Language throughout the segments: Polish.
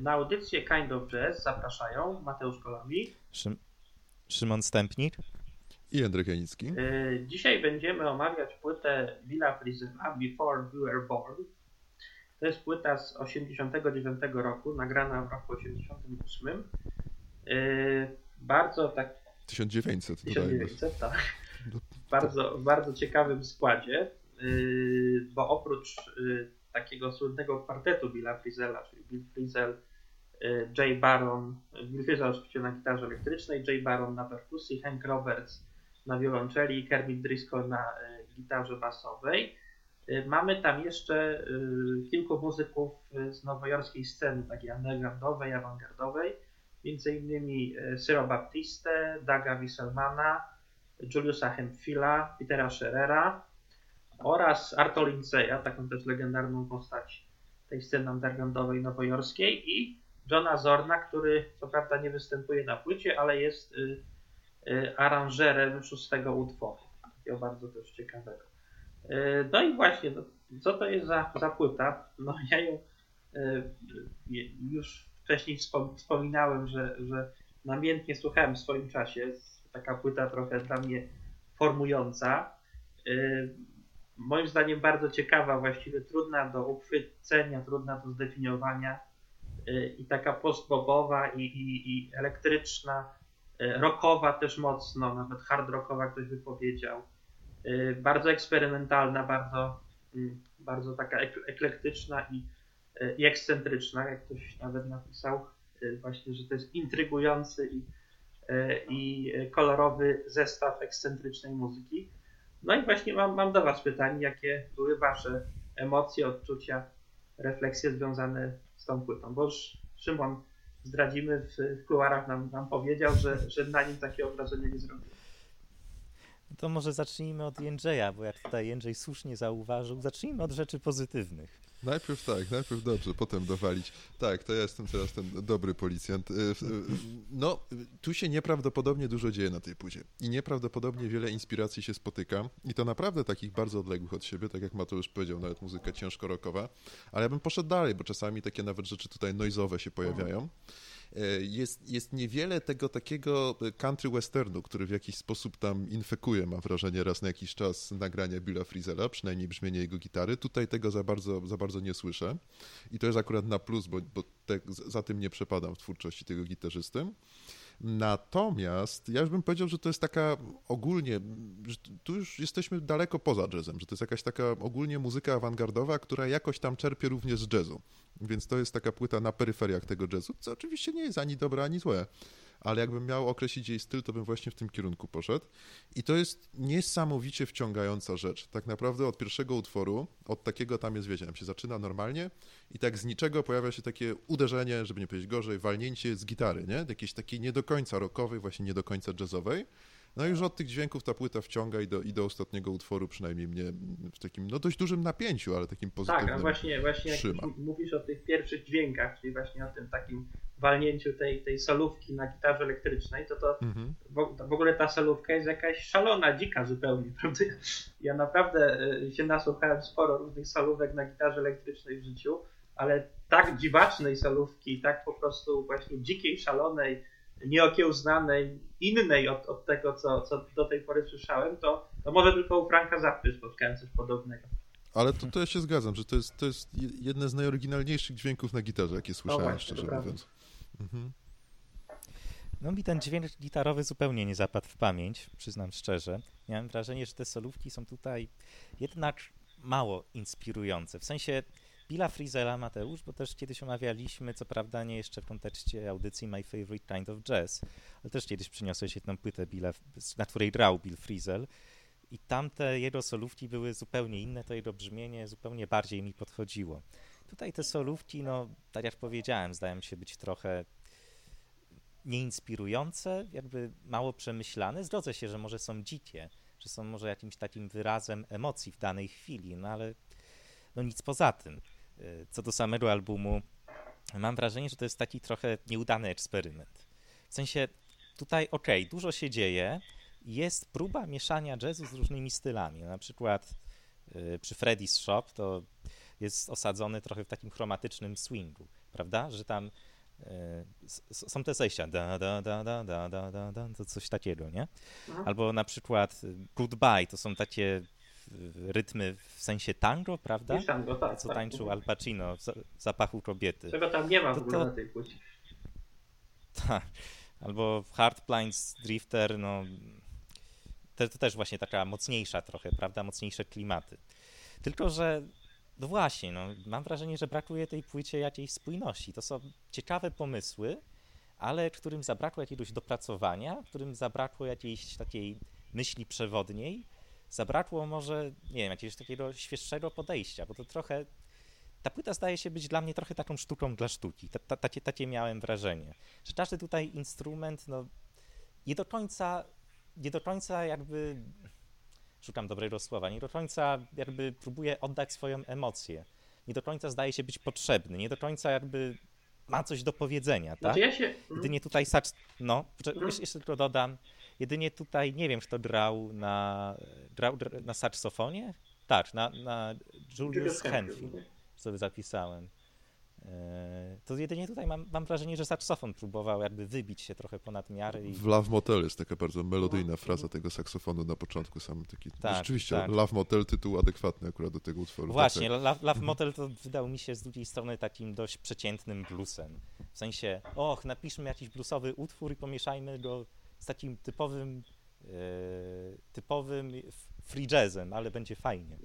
Na audycję Kind of Jazz zapraszają Mateusz Kolami. Szym Szymon Stępnik. I Jędrek Janicki. Y, dzisiaj będziemy omawiać płytę Billa Frisella Before We Were Born. To jest płyta z 89 roku, nagrana w roku 88. Y, bardzo tak 1900, 1900, tak. Bardzo, w bardzo ciekawym składzie, y, bo oprócz takiego słynnego kwartetu Billa Frisella, czyli Bill Frisell, Jay Baron, Bill Frisell oczywiście na gitarze elektrycznej, Jay Baron na perkusji, Hank Roberts na wiolonczeli, Kermit Driscoll na gitarze basowej. Mamy tam jeszcze kilku muzyków z nowojorskiej sceny, takiej undergroundowej, awangardowej, między innymi Baptiste, Daga Wieselmana, Juliusa Hempfila, Petera Scherera oraz Arto Lindseya, taką też legendarną postać tej sceny undergroundowej nowojorskiej i Johna Zorna, który co prawda nie występuje na płycie, ale jest y, y, aranżerem szóstego utworu. Takiego bardzo też ciekawego. Y, no i właśnie, no, co to jest za, za płyta? No ja ją już wcześniej wspominałem, że, że namiętnie słuchałem w swoim czasie. Taka płyta trochę dla mnie formująca. Moim zdaniem bardzo ciekawa, właściwie trudna do uchwycenia, trudna do zdefiniowania Y, i taka postbobowa i, i, i elektryczna, y, rockowa też mocno, nawet hard rockowa ktoś by powiedział. Y, bardzo eksperymentalna, bardzo, bardzo taka eklektyczna i, i ekscentryczna, jak ktoś nawet napisał właśnie, że to jest intrygujący i, i kolorowy zestaw ekscentrycznej muzyki. No i właśnie mam, mam do Was pytanie, jakie były Wasze emocje, odczucia, refleksje związane z tą płytą, bo Szymon zdradzimy w, w kuluarach nam, nam powiedział, że, że na nim takie wrażenie nie zrobił. To może zacznijmy od Jędrzeja, bo jak tutaj Jędrzej słusznie zauważył, zacznijmy od rzeczy pozytywnych. Najpierw tak, najpierw dobrze, potem dowalić. Tak, to ja jestem teraz ten dobry policjant. Y, y, no, tu się nieprawdopodobnie dużo dzieje na tej płycie i nieprawdopodobnie wiele inspiracji się spotyka i to naprawdę takich bardzo odległych od siebie, tak jak Mateusz powiedział, nawet muzyka ciężko rockowa, ale ja bym poszedł dalej, bo czasami takie nawet rzeczy tutaj noizowe się pojawiają. E, jest, jest niewiele tego takiego country westernu, który w jakiś sposób tam infekuje, mam wrażenie, raz na jakiś czas nagrania Billa Frizela, przynajmniej brzmienie jego gitary. Tutaj tego za bardzo, za bardzo nie słyszę i to jest akurat na plus, bo, bo te, za tym nie przepadam w twórczości tego gitarzysty. Natomiast ja już bym powiedział, że to jest taka ogólnie, że tu już jesteśmy daleko poza jazzem, że to jest jakaś taka ogólnie muzyka awangardowa, która jakoś tam czerpie również z jazzu. Więc to jest taka płyta na peryferiach tego jazzu, co oczywiście nie jest ani dobre, ani złe ale jakbym miał określić jej styl, to bym właśnie w tym kierunku poszedł. I to jest niesamowicie wciągająca rzecz. Tak naprawdę od pierwszego utworu, od takiego tam jest, wiecie, tam się zaczyna normalnie i tak z niczego pojawia się takie uderzenie, żeby nie powiedzieć gorzej, walnięcie z gitary, nie? Jakiejś takiej nie do końca rockowej, właśnie nie do końca jazzowej. No i już od tych dźwięków ta płyta wciąga i do, i do ostatniego utworu przynajmniej mnie w takim no dość dużym napięciu, ale takim pozytywnym Tak, a właśnie, właśnie jak mówisz o tych pierwszych dźwiękach, czyli właśnie o tym takim walnięciu tej, tej solówki na gitarze elektrycznej, to to mhm. w, w, ogóle ta solówka jest jakaś szalona, dzika zupełnie, prawda? Ja naprawdę e, się nasłuchałem sporo różnych solówek na gitarze elektrycznej w życiu, ale tak dziwacznej solówki, tak po prostu właśnie dzikiej, szalonej, nieokiełznanej, innej od, od tego, co, co do tej pory słyszałem, to, to może tylko u Franka Zappy spotkałem coś podobnego. Ale to, to ja się zgadzam, że to jest, to jest jedne z najoryginalniejszych dźwięków na gitarze, jakie słyszałem, właśnie, szczerze mówiąc. Mhm. No mi ten dźwięk gitarowy zupełnie nie zapadł w pamięć, przyznam szczerze. Miałem wrażenie, że te solówki są tutaj jednak mało inspirujące. W sensie Billa Frizela, Mateusz, bo też kiedyś omawialiśmy, co prawda nie jeszcze w kontekście audycji My Favorite Kind of Jazz, ale też kiedyś przyniosłeś jedną płytę, Billa, na której grał Bill Frizel i tamte jego solówki były zupełnie inne, to jego brzmienie zupełnie bardziej mi podchodziło. Tutaj te solówki, no tak jak powiedziałem, zdają się być trochę nieinspirujące, jakby mało przemyślane. Zgodzę się, że może są dzikie, że są może jakimś takim wyrazem emocji w danej chwili, no ale no nic poza tym. Y, co do samego albumu, mam wrażenie, że to jest taki trochę nieudany eksperyment. W sensie tutaj, okej, okay, dużo się dzieje, jest próba mieszania jazzu z różnymi stylami. Na przykład y, przy Freddy's Shop to jest osadzony trochę w takim chromatycznym swingu. prawda? Że tam e, są te zejścia, da, da, da, da, da, da, da, da, to coś takiego, nie? Mhm. Albo na przykład Goodbye, to są takie rytmy w sensie tango, prawda? I tango, tak. Co tak. tańczył Al Pacino w zapachu kobiety. Czego tam nie ma w ogóle to... na tej płycie. Tak. Albo Hard Plains Drifter, no to, to też właśnie taka mocniejsza trochę, prawda? Mocniejsze klimaty. Tylko, że no właśnie, no, mam wrażenie, że brakuje tej płycie jakiejś spójności. To są ciekawe pomysły, ale którym zabrakło jakiegoś dopracowania, którym zabrakło jakiejś takiej myśli przewodniej, zabrakło może, nie wiem, jakiegoś takiego świeższego podejścia, bo to trochę ta płyta zdaje się być dla mnie trochę taką sztuką dla sztuki. Ta, ta, takie, takie miałem wrażenie. Że każdy tutaj instrument, no, nie do końca, nie do końca jakby, szukam dobrego słowa, nie do końca jakby próbuje oddać swoją emocję. Nie do końca zdaje się być potrzebny, nie do końca jakby ma coś do powiedzenia, tak? Znaczy ja się... Jedynie tutaj, no, mhm. jeszcze tylko dodam, jedynie tutaj, nie wiem, kto grał na, grał na saksofonie? Tak, na, na Julius Henfield sobie zapisałem. E, to jedynie tutaj mam, mam, wrażenie, że saksofon próbował jakby wybić się trochę ponad miarę. I... W Love Motel jest taka bardzo melodyjna fraza tego saksofonu na początku, sam taki. Tak, rzeczywiście, tak. Love Motel tytuł adekwatny akurat do tego utworu. Właśnie, tak. Love, Love Motel to wydał mi się z drugiej strony takim dość przeciętnym bluesem. W sensie, och, napiszmy jakiś bluesowy utwór i pomieszajmy go z takim typowym, e, typowym free jazzem, ale będzie fajnie.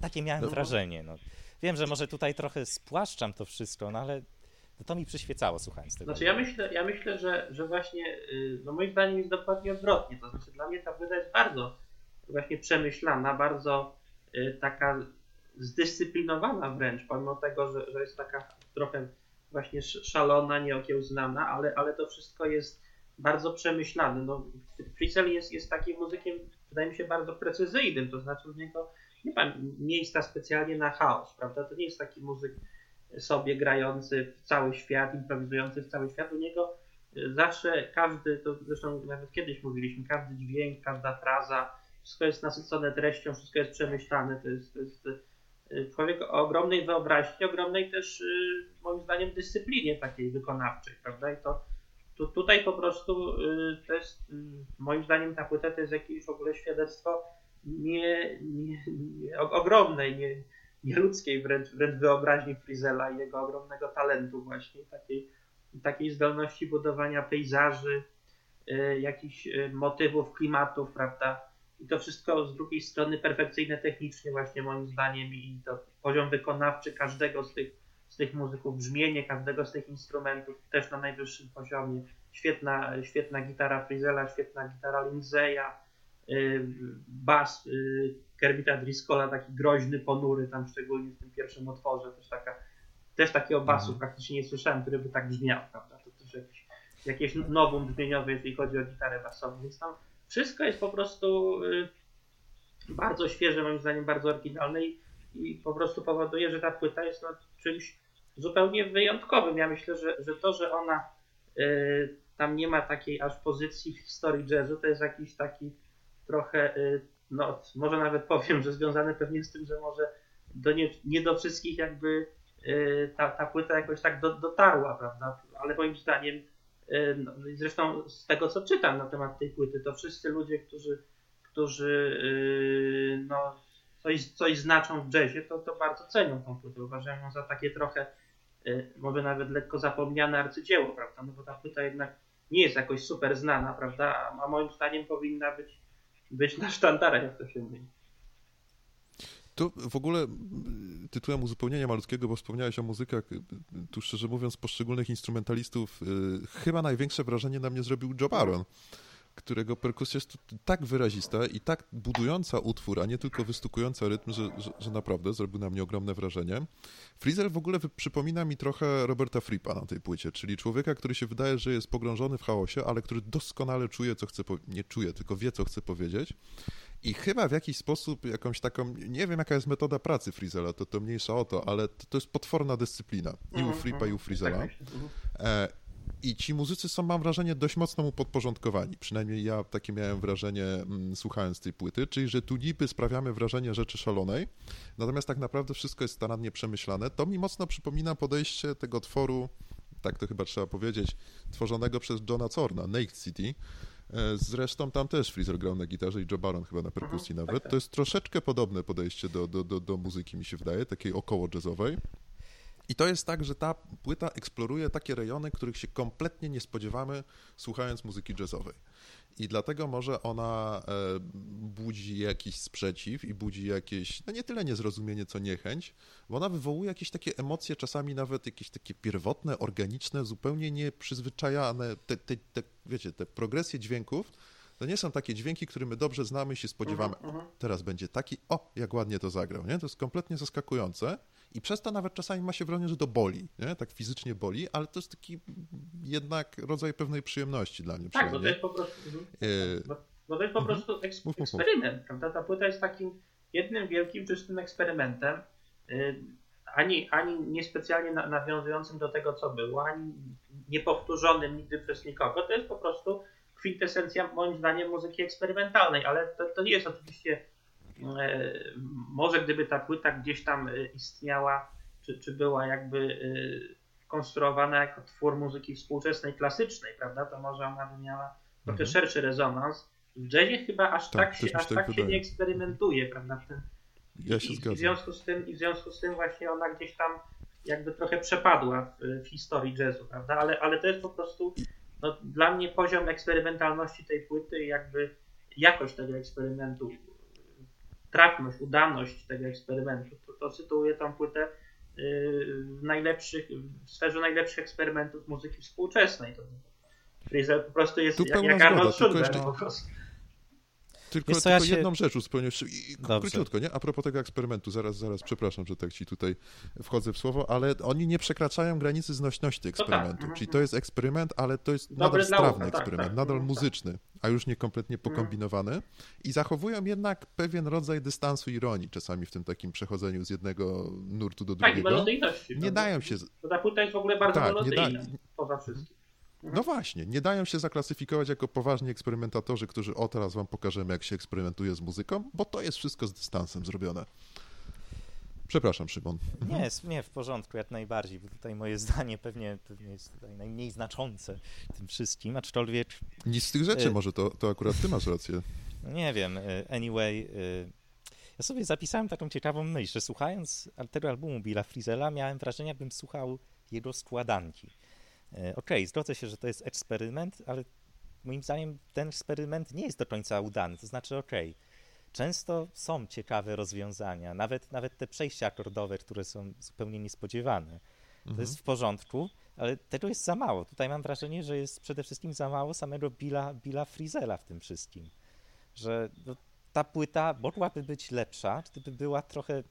No. Takie miałem no. wrażenie. No. Wiem, że może tutaj trochę spłaszczam to wszystko, no ale to mi przyświecało słuchając tego. Znaczy ja myślę, ja myślę że, że właśnie, y, no moim zdaniem jest dokładnie odwrotnie. To znaczy dla mnie ta płyta jest bardzo właśnie przemyślana, bardzo y, taka zdyscyplinowana wręcz, pomimo tego, że, że jest taka trochę właśnie szalona, nieokiełznana, ale, ale to wszystko jest bardzo przemyślane. No, Frizzell jest, jest takim muzykiem, wydaje mi się, bardzo precyzyjnym, to znaczy u niego nie ma miejsca specjalnie na chaos, prawda? To nie jest taki muzyk sobie grający w cały świat, improwizujący w cały świat. U niego e, zawsze każdy, to zresztą nawet kiedyś mówiliśmy, każdy dźwięk, każda fraza, wszystko jest nasycone treścią, wszystko jest przemyślane. To jest, to jest e, człowiek o ogromnej wyobraźni, ogromnej też e, moim zdaniem dyscyplinie takiej wykonawczej, prawda? I to, to tutaj po prostu to jest moim zdaniem ta płyta to jest jakieś w ogóle świadectwo nie, nie, nie, ogromnej, nie, nieludzkiej wręcz, wręcz wyobraźni Frizela i jego ogromnego talentu właśnie, takiej, takiej zdolności budowania pejzaży, y, jakichś y, motywów, klimatów, prawda? I to wszystko z drugiej strony perfekcyjne technicznie właśnie moim zdaniem i to poziom wykonawczy każdego z tych, z tych muzyków, brzmienie każdego z tych instrumentów też na najwyższym poziomie. Świetna, świetna gitara Frizela, świetna gitara Lindseya, Y, bas y, Kermita Driscolla, taki groźny, ponury, tam szczególnie w tym pierwszym otworze, też taka, też takiego basu mhm. praktycznie nie słyszałem, który by tak brzmiał, prawda? To też jakieś, jakieś nową brzmieniowe, jeżeli chodzi o gitarę basową, więc tam wszystko jest po prostu y, bardzo świeże, moim zdaniem bardzo oryginalne i, i po prostu powoduje, że ta płyta jest no, czymś zupełnie wyjątkowym. Ja myślę, że, że to, że ona y, tam nie ma takiej aż pozycji w historii jazzu, to jest jakiś taki trochę, y, no może nawet powiem, że związane pewnie z tym, że może do nie, nie do wszystkich jakby y, ta, ta płyta jakoś tak do, dotarła, prawda? Ale moim zdaniem, y, no, zresztą z tego co czytam na temat tej płyty, to wszyscy ludzie, którzy, którzy no, coś, coś znaczą w jazzie, to, to bardzo cenią tą płytę. Uważają ją za takie trochę, może nawet lekko zapomniane arcydzieło, prawda? No bo ta płyta jednak nie jest jakoś super znana, prawda? A moim zdaniem powinna być być na sztandarach, jak to się mówi. To w ogóle tytułem uzupełnienia malutkiego, bo wspomniałeś o muzykach, tu szczerze mówiąc, poszczególnych instrumentalistów, yy, chyba największe wrażenie na mnie zrobił Joe Baron którego perkusja jest tak wyrazista i tak budująca utwór, a nie tylko wystukująca rytm, że, że, że naprawdę zrobił na mnie ogromne wrażenie. Freezer w ogóle przypomina mi trochę Roberta Frippa na tej płycie, czyli człowieka, który się wydaje, że jest pogrążony w chaosie, ale który doskonale czuje, co chce, nie czuje, tylko wie, co chce powiedzieć. I chyba w jakiś sposób jakąś taką, nie wiem jaka jest metoda pracy Frizela, to, to mniejsza o to, ale to, to jest potworna dyscyplina i u mhm, Fripa, i u mhm. Frizela. Tak I ci muzycy są, mam wrażenie, dość mocno mu podporządkowani. Przynajmniej ja takie miałem wrażenie, mm, słuchając tej płyty, czyli że tu niby sprawiamy wrażenie rzeczy szalonej, natomiast tak naprawdę wszystko jest starannie przemyślane. To mi mocno przypomina podejście tego tworu, tak to chyba trzeba powiedzieć, tworzonego przez Johna Corna, Naked City. E, zresztą tam też Freezer grał na gitarze i Joe Baron chyba na perkusji mhm, nawet. Tak, tak. To jest troszeczkę podobne podejście do, do, do, do muzyki, mi się wydaje, takiej około jazzowej. I to jest tak, że ta płyta eksploruje takie rejony, których się kompletnie nie spodziewamy, słuchając muzyki jazzowej. I dlatego może ona e, budzi jakiś sprzeciw i budzi jakieś, no nie tyle niezrozumienie, co niechęć, bo ona wywołuje jakieś takie emocje, czasami nawet jakieś takie pierwotne, organiczne, zupełnie nieprzyzwyczajane. Te, te, te, wiecie, te progresje dźwięków to nie są takie dźwięki, które my dobrze znamy i się spodziewamy. Uh -huh, uh -huh. Teraz będzie taki, o, jak ładnie to zagrał, nie? To jest kompletnie zaskakujące. I przez to nawet czasami ma się wrażenie, że to boli, nie? tak fizycznie boli, ale to jest taki jednak rodzaj pewnej przyjemności dla mnie. Tak, bo to jest po prostu, e... bo to jest po mhm. prostu eks mów, eksperyment, mów. prawda? Ta płyta jest takim jednym wielkim, czystym eksperymentem, y, ani, ani niespecjalnie nawiązującym do tego, co było, ani niepowtórzonym nigdy przez nikogo. To jest po prostu kwintesencja, moim zdaniem, muzyki eksperymentalnej, ale to, to nie jest oczywiście może gdyby ta płyta gdzieś tam e, istniała, czy, czy była jakby e, konstruowana jako twór muzyki współczesnej, klasycznej, prawda, to może ona by miała trochę mhm. szerszy rezonans. W jazzie chyba aż tak, tak się, aż tak, tak się nie eksperymentuje, prawda? Ten, ja się i, zgadzam. I w, związku z tym, I w związku z tym właśnie ona gdzieś tam jakby trochę przepadła w, w historii jazzu, prawda? Ale, ale to jest po prostu no, dla mnie poziom eksperymentalności tej płyty i jakby jakość tego eksperymentu trafność, udaność tego eksperymentu. To, to sytuuje tą płytę y, w, najlepszych, w sferze najlepszych eksperymentów muzyki współczesnej. To Freezer po prostu jest tu jak, jak Arnold Schulze po prostu. Tylko, tylko ja się... jedną rzecz uzupełnię, króciutko, nie? A propos tego eksperymentu, zaraz, zaraz, przepraszam, że tak ci tutaj wchodzę w słowo, ale oni nie przekraczają granicy znośności tak. eksperymentu. Tak. Czyli to jest eksperyment, ale to jest Dobry nadal strawny tak, eksperyment, tak, nadal muzyczny, a już nie kompletnie mhm. pokombinowany. I zachowują jednak pewien rodzaj dystansu ironii czasami w tym takim przechodzeniu z jednego nurtu do drugiego. Tak, nie dają się... Ta płyta jest w ogóle bardzo tak, nie da... poza wszystkim. Mhm. No właśnie, nie dają się zaklasyfikować jako poważni eksperymentatorzy, którzy o teraz wam pokażemy, jak się eksperymentuje z muzyką, bo to jest wszystko z dystansem zrobione. Przepraszam, Szymon. Mhm. Nie, nie, w porządku, jak najbardziej, bo tutaj moje zdanie pewnie, pewnie jest tutaj najmniej znaczące tym wszystkim, aczkolwiek... Nic z tych rzeczy, y może to, to akurat ty masz rację. Nie wiem, y, anyway, y ja sobie zapisałem taką ciekawą myśl, że słuchając tego albumu Billa Frizela miałem wrażenie, jakbym słuchał jego składanki. E, okej, okay, zgodzę się, że to jest eksperyment, ale moim zdaniem ten eksperyment nie jest do końca udany. To znaczy, okej, okay, często są ciekawe rozwiązania, nawet, nawet te przejścia akordowe, które są zupełnie niespodziewane. To mhm. jest w porządku, ale tego jest za mało. Tutaj mam wrażenie, że jest przede wszystkim za mało samego Billa, Billa Frizela w tym wszystkim. Że no, ta płyta mogłaby być lepsza, gdyby była trochę,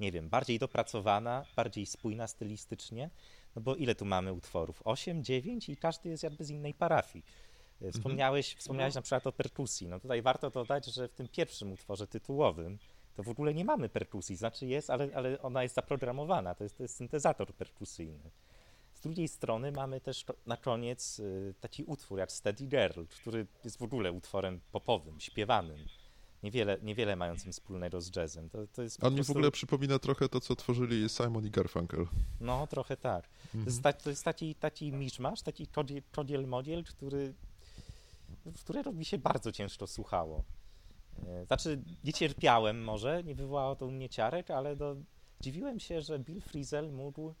nie wiem, bardziej dopracowana, bardziej spójna stylistycznie, no bo ile tu mamy utworów? 8, 9 i każdy jest jakby z innej parafii. E, mhm. Wspomniałeś, mhm. wspomniałeś na przykład o perkusji. No tutaj warto dodać, że w tym pierwszym utworze tytułowym to w ogóle nie mamy perkusji, znaczy jest, ale, ale ona jest zaprogramowana, to jest, to jest syntezator perkusyjny. Z drugiej strony mamy też na koniec e, taki utwór jak Steady Girl, który jest w ogóle utworem popowym, śpiewanym niewiele, niewiele mającym wspólnego z jazzem. To, to jest On mi prostu... w ogóle przypomina trochę to, co tworzyli Simon i Garfunkel. No, trochę tak. Mhm. To jest, ta, to jest taki, taki miszmasz, taki kodziel modiel, który, którego mi się bardzo ciężko słuchało. E, znaczy, nie cierpiałem może, nie wywołało to u mnie ciarek, ale do, dziwiłem się, że Bill Frisell mógł, e,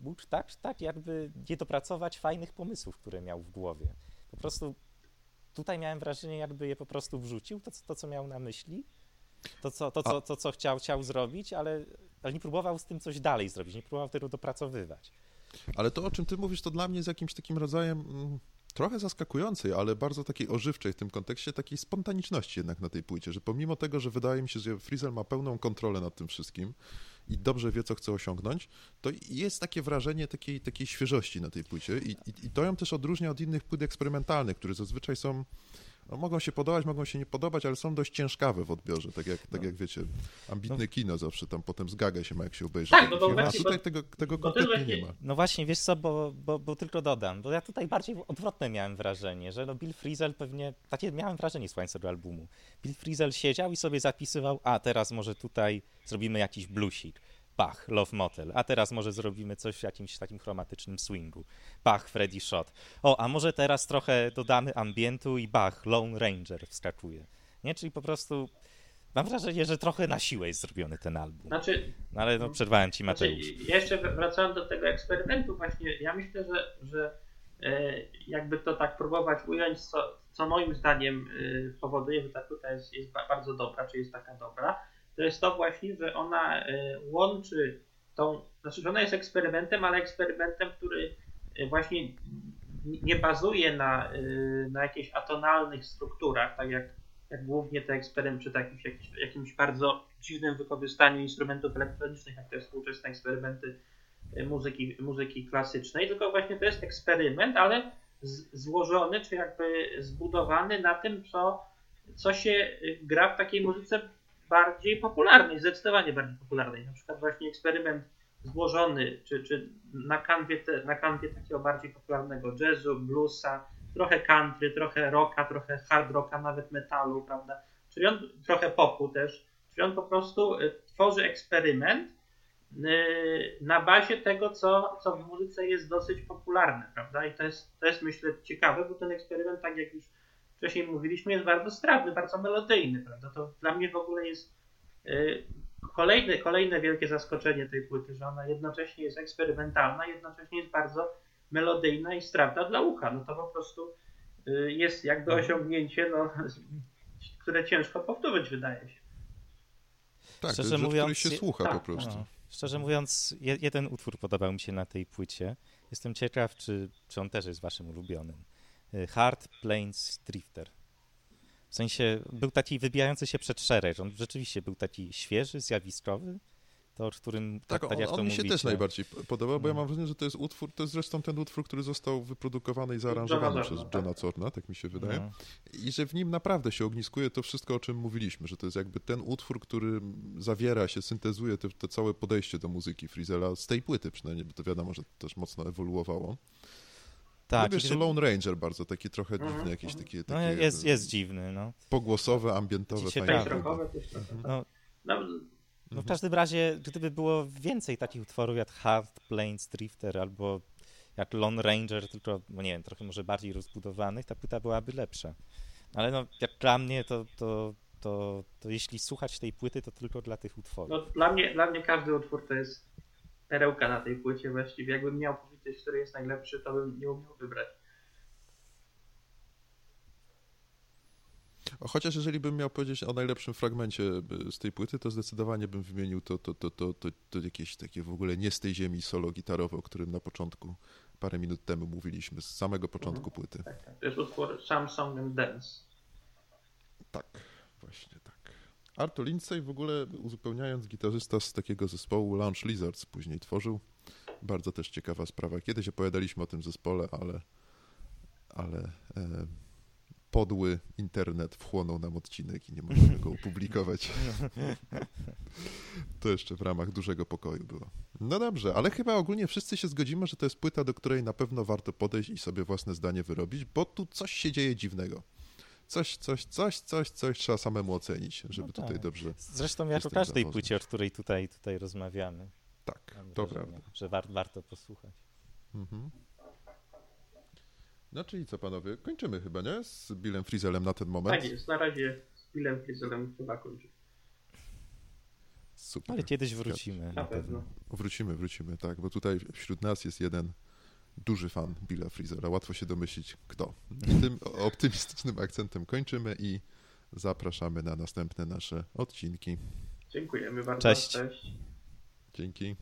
mógł tak, tak jakby nie dopracować fajnych pomysłów, które miał w głowie. Po prostu Tutaj miałem wrażenie, jakby je po prostu wrzucił, to, to co miał na myśli, to, co, to, co, to, co chciał, chciał zrobić, ale, ale nie próbował z tym coś dalej zrobić, nie próbował tego dopracowywać. Ale to, o czym ty mówisz, to dla mnie jest jakimś takim rodzajem mm, trochę zaskakującej, ale bardzo takiej ożywczej w tym kontekście, takiej spontaniczności jednak na tej płycie, że pomimo tego, że wydaje mi się, że Frizel ma pełną kontrolę nad tym wszystkim i dobrze wie, co chce osiągnąć, to jest takie wrażenie takiej, takiej świeżości na tej płycie i, i, i to ją też odróżnia od innych płyt eksperymentalnych, które zazwyczaj są no, mogą się podobać, mogą się nie podobać, ale są dość ciężkawe w odbiorze, tak jak, tak jak wiecie, ambitne no. kino zawsze tam potem zgaga się ma, jak się obejrzy. Tak, no to film, a tutaj tego, tego kompletnie właśnie... nie ma. No właśnie, wiesz co, bo, bo, bo, tylko dodam, bo ja tutaj bardziej odwrotne miałem wrażenie, że no Bill Frisell pewnie, takie miałem wrażenie słuchając tego albumu. Bill Frisell siedział i sobie zapisywał, a teraz może tutaj zrobimy jakiś bluesik Bach, Love Motel, a teraz może zrobimy coś w jakimś takim chromatycznym swingu. Bach, Freddy Shot. O, a może teraz trochę dodamy ambientu i Bach, Lone Ranger wskakuje. Nie, czyli po prostu mam wrażenie, że trochę na siłę jest zrobiony ten album. Znaczy, no ale no, przerwałem ci znaczy, Mateusz. Znaczy, jeszcze wracając do tego eksperymentu właśnie, ja myślę, że, że e, jakby to tak próbować ująć, co, co moim zdaniem e, powoduje, że ta płyta jest, jest bardzo dobra, czy jest taka dobra, to jest to właśnie, że ona e, łączy tą, znaczy, że ona jest eksperymentem, ale eksperymentem, który e, właśnie nie bazuje na, e, na jakichś atonalnych strukturach, tak jak, jak głównie te eksperymenty, czy jakimś, jakimś, jakimś bardzo dziwnym wykorzystaniu instrumentów elektronicznych, jak te współczesne eksperymenty muzyki, muzyki klasycznej, tylko właśnie to jest eksperyment, ale z, złożony, czy jakby zbudowany na tym, co, co się gra w takiej muzyce bardziej popularnej, zdecydowanie bardziej popularnej. Na przykład właśnie eksperyment złożony, czy, czy na, kanwie te, na kanwie takiego bardziej popularnego jazzu, bluesa, trochę country, trochę rocka, trochę hard rocka, nawet metalu, prawda? Czyli on trochę popu też. Czyli on po prostu y, tworzy eksperyment y, na bazie tego, co, co w muzyce jest dosyć popularne, prawda? I to jest, to jest myślę ciekawe, bo ten eksperyment, tak jak już wcześniej mówiliśmy, jest bardzo strawny, bardzo melodyjny, prawda? To dla mnie w ogóle jest y, kolejne, kolejne wielkie zaskoczenie tej płyty, że ona jednocześnie jest eksperymentalna, jednocześnie jest bardzo melodyjna i strawna dla ucha. No to po prostu y, jest jakby mhm. osiągnięcie, no, które ciężko powtórzyć, wydaje się. Tak, Szczerze to jest mówiąc, rzecz, się słucha tak, po prostu. No. Szczerze mówiąc, jeden utwór podobał mi się na tej płycie. Jestem ciekaw, czy, czy on też jest waszym ulubionym. Y, Hard Plains Drifter. W sensie był taki wybijający się przed szereg. On rzeczywiście był taki świeży, zjawiskowy. To, o którym tak, tak, tak on, on mi się też najbardziej podoba, bo ja no. mam wrażenie, że to jest utwór, to jest zresztą ten utwór, który został wyprodukowany i zaaranżowany przez tak. Johna Corna, tak mi się wydaje. No. I że w nim naprawdę się ogniskuje to wszystko, o czym mówiliśmy, że to jest jakby ten utwór, który zawiera się, syntezuje to, to całe podejście do muzyki Frizela z tej płyty przynajmniej, bo to wiadomo, że też mocno ewoluowało. Tak. Lubię jeszcze Lone Ranger bardzo, taki trochę mhm. dziwny, jakieś takie, takie... No jest, jest dziwny, no. Pogłosowe, ambientowe, fajne. Tak. No, no, no w każdym razie, gdyby było więcej takich utworów jak Hard Plains Drifter albo jak Lone Ranger, tylko, no nie wiem, trochę może bardziej rozbudowanych, ta płyta byłaby lepsza. Ale no, jak dla mnie, to, to, to, to jeśli słuchać tej płyty, to tylko dla tych utworów. No, dla, mnie, dla mnie każdy utwór to jest perełka na tej płycie właściwie. Jakbym miał powiedzieć, który jest najlepszy, to bym nie umiał wybrać. Chociaż jeżeli bym miał powiedzieć o najlepszym fragmencie e, z tej płyty, to zdecydowanie bym wymienił to, to, to, to, to, to jakieś takie w ogóle nie z tej ziemi solo gitarowe, o którym na początku, parę minut temu mówiliśmy, z samego początku mhm. płyty. Tak, tak. To jest utwór Samsung and Dance. Tak, właśnie tak. Artur Lindsay w ogóle uzupełniając gitarzysta z takiego zespołu Launch Lizards później tworzył. Bardzo też ciekawa sprawa. Kiedyś opowiadaliśmy o tym zespole, ale, ale e, podły internet wchłonął nam odcinek i nie możemy go opublikować. To jeszcze w ramach dużego pokoju było. No dobrze, ale chyba ogólnie wszyscy się zgodzimy, że to jest płyta, do której na pewno warto podejść i sobie własne zdanie wyrobić, bo tu coś się dzieje dziwnego coś, coś, coś, coś, coś trzeba samemu ocenić, żeby no tak. tutaj dobrze. Zresztą jak o każdej płycie, o której tutaj, tutaj rozmawiamy. Tak, Mam to wrażenie, prawda. Że war, warto posłuchać. Mhm. No czyli co panowie, kończymy chyba, nie? Z Billem Frizelem na ten moment. Tak jest, na razie z Billem Frizelem chyba kończymy. Super. Ale kiedyś wrócimy. Na, na pewno. Wrócimy, wrócimy, tak, bo tutaj wśród nas jest jeden duży fan Billa Freezera. Łatwo się domyślić kto. Tym optymistycznym akcentem kończymy i zapraszamy na następne nasze odcinki. Dziękujemy bardzo. Cześć. Cześć. Dzięki.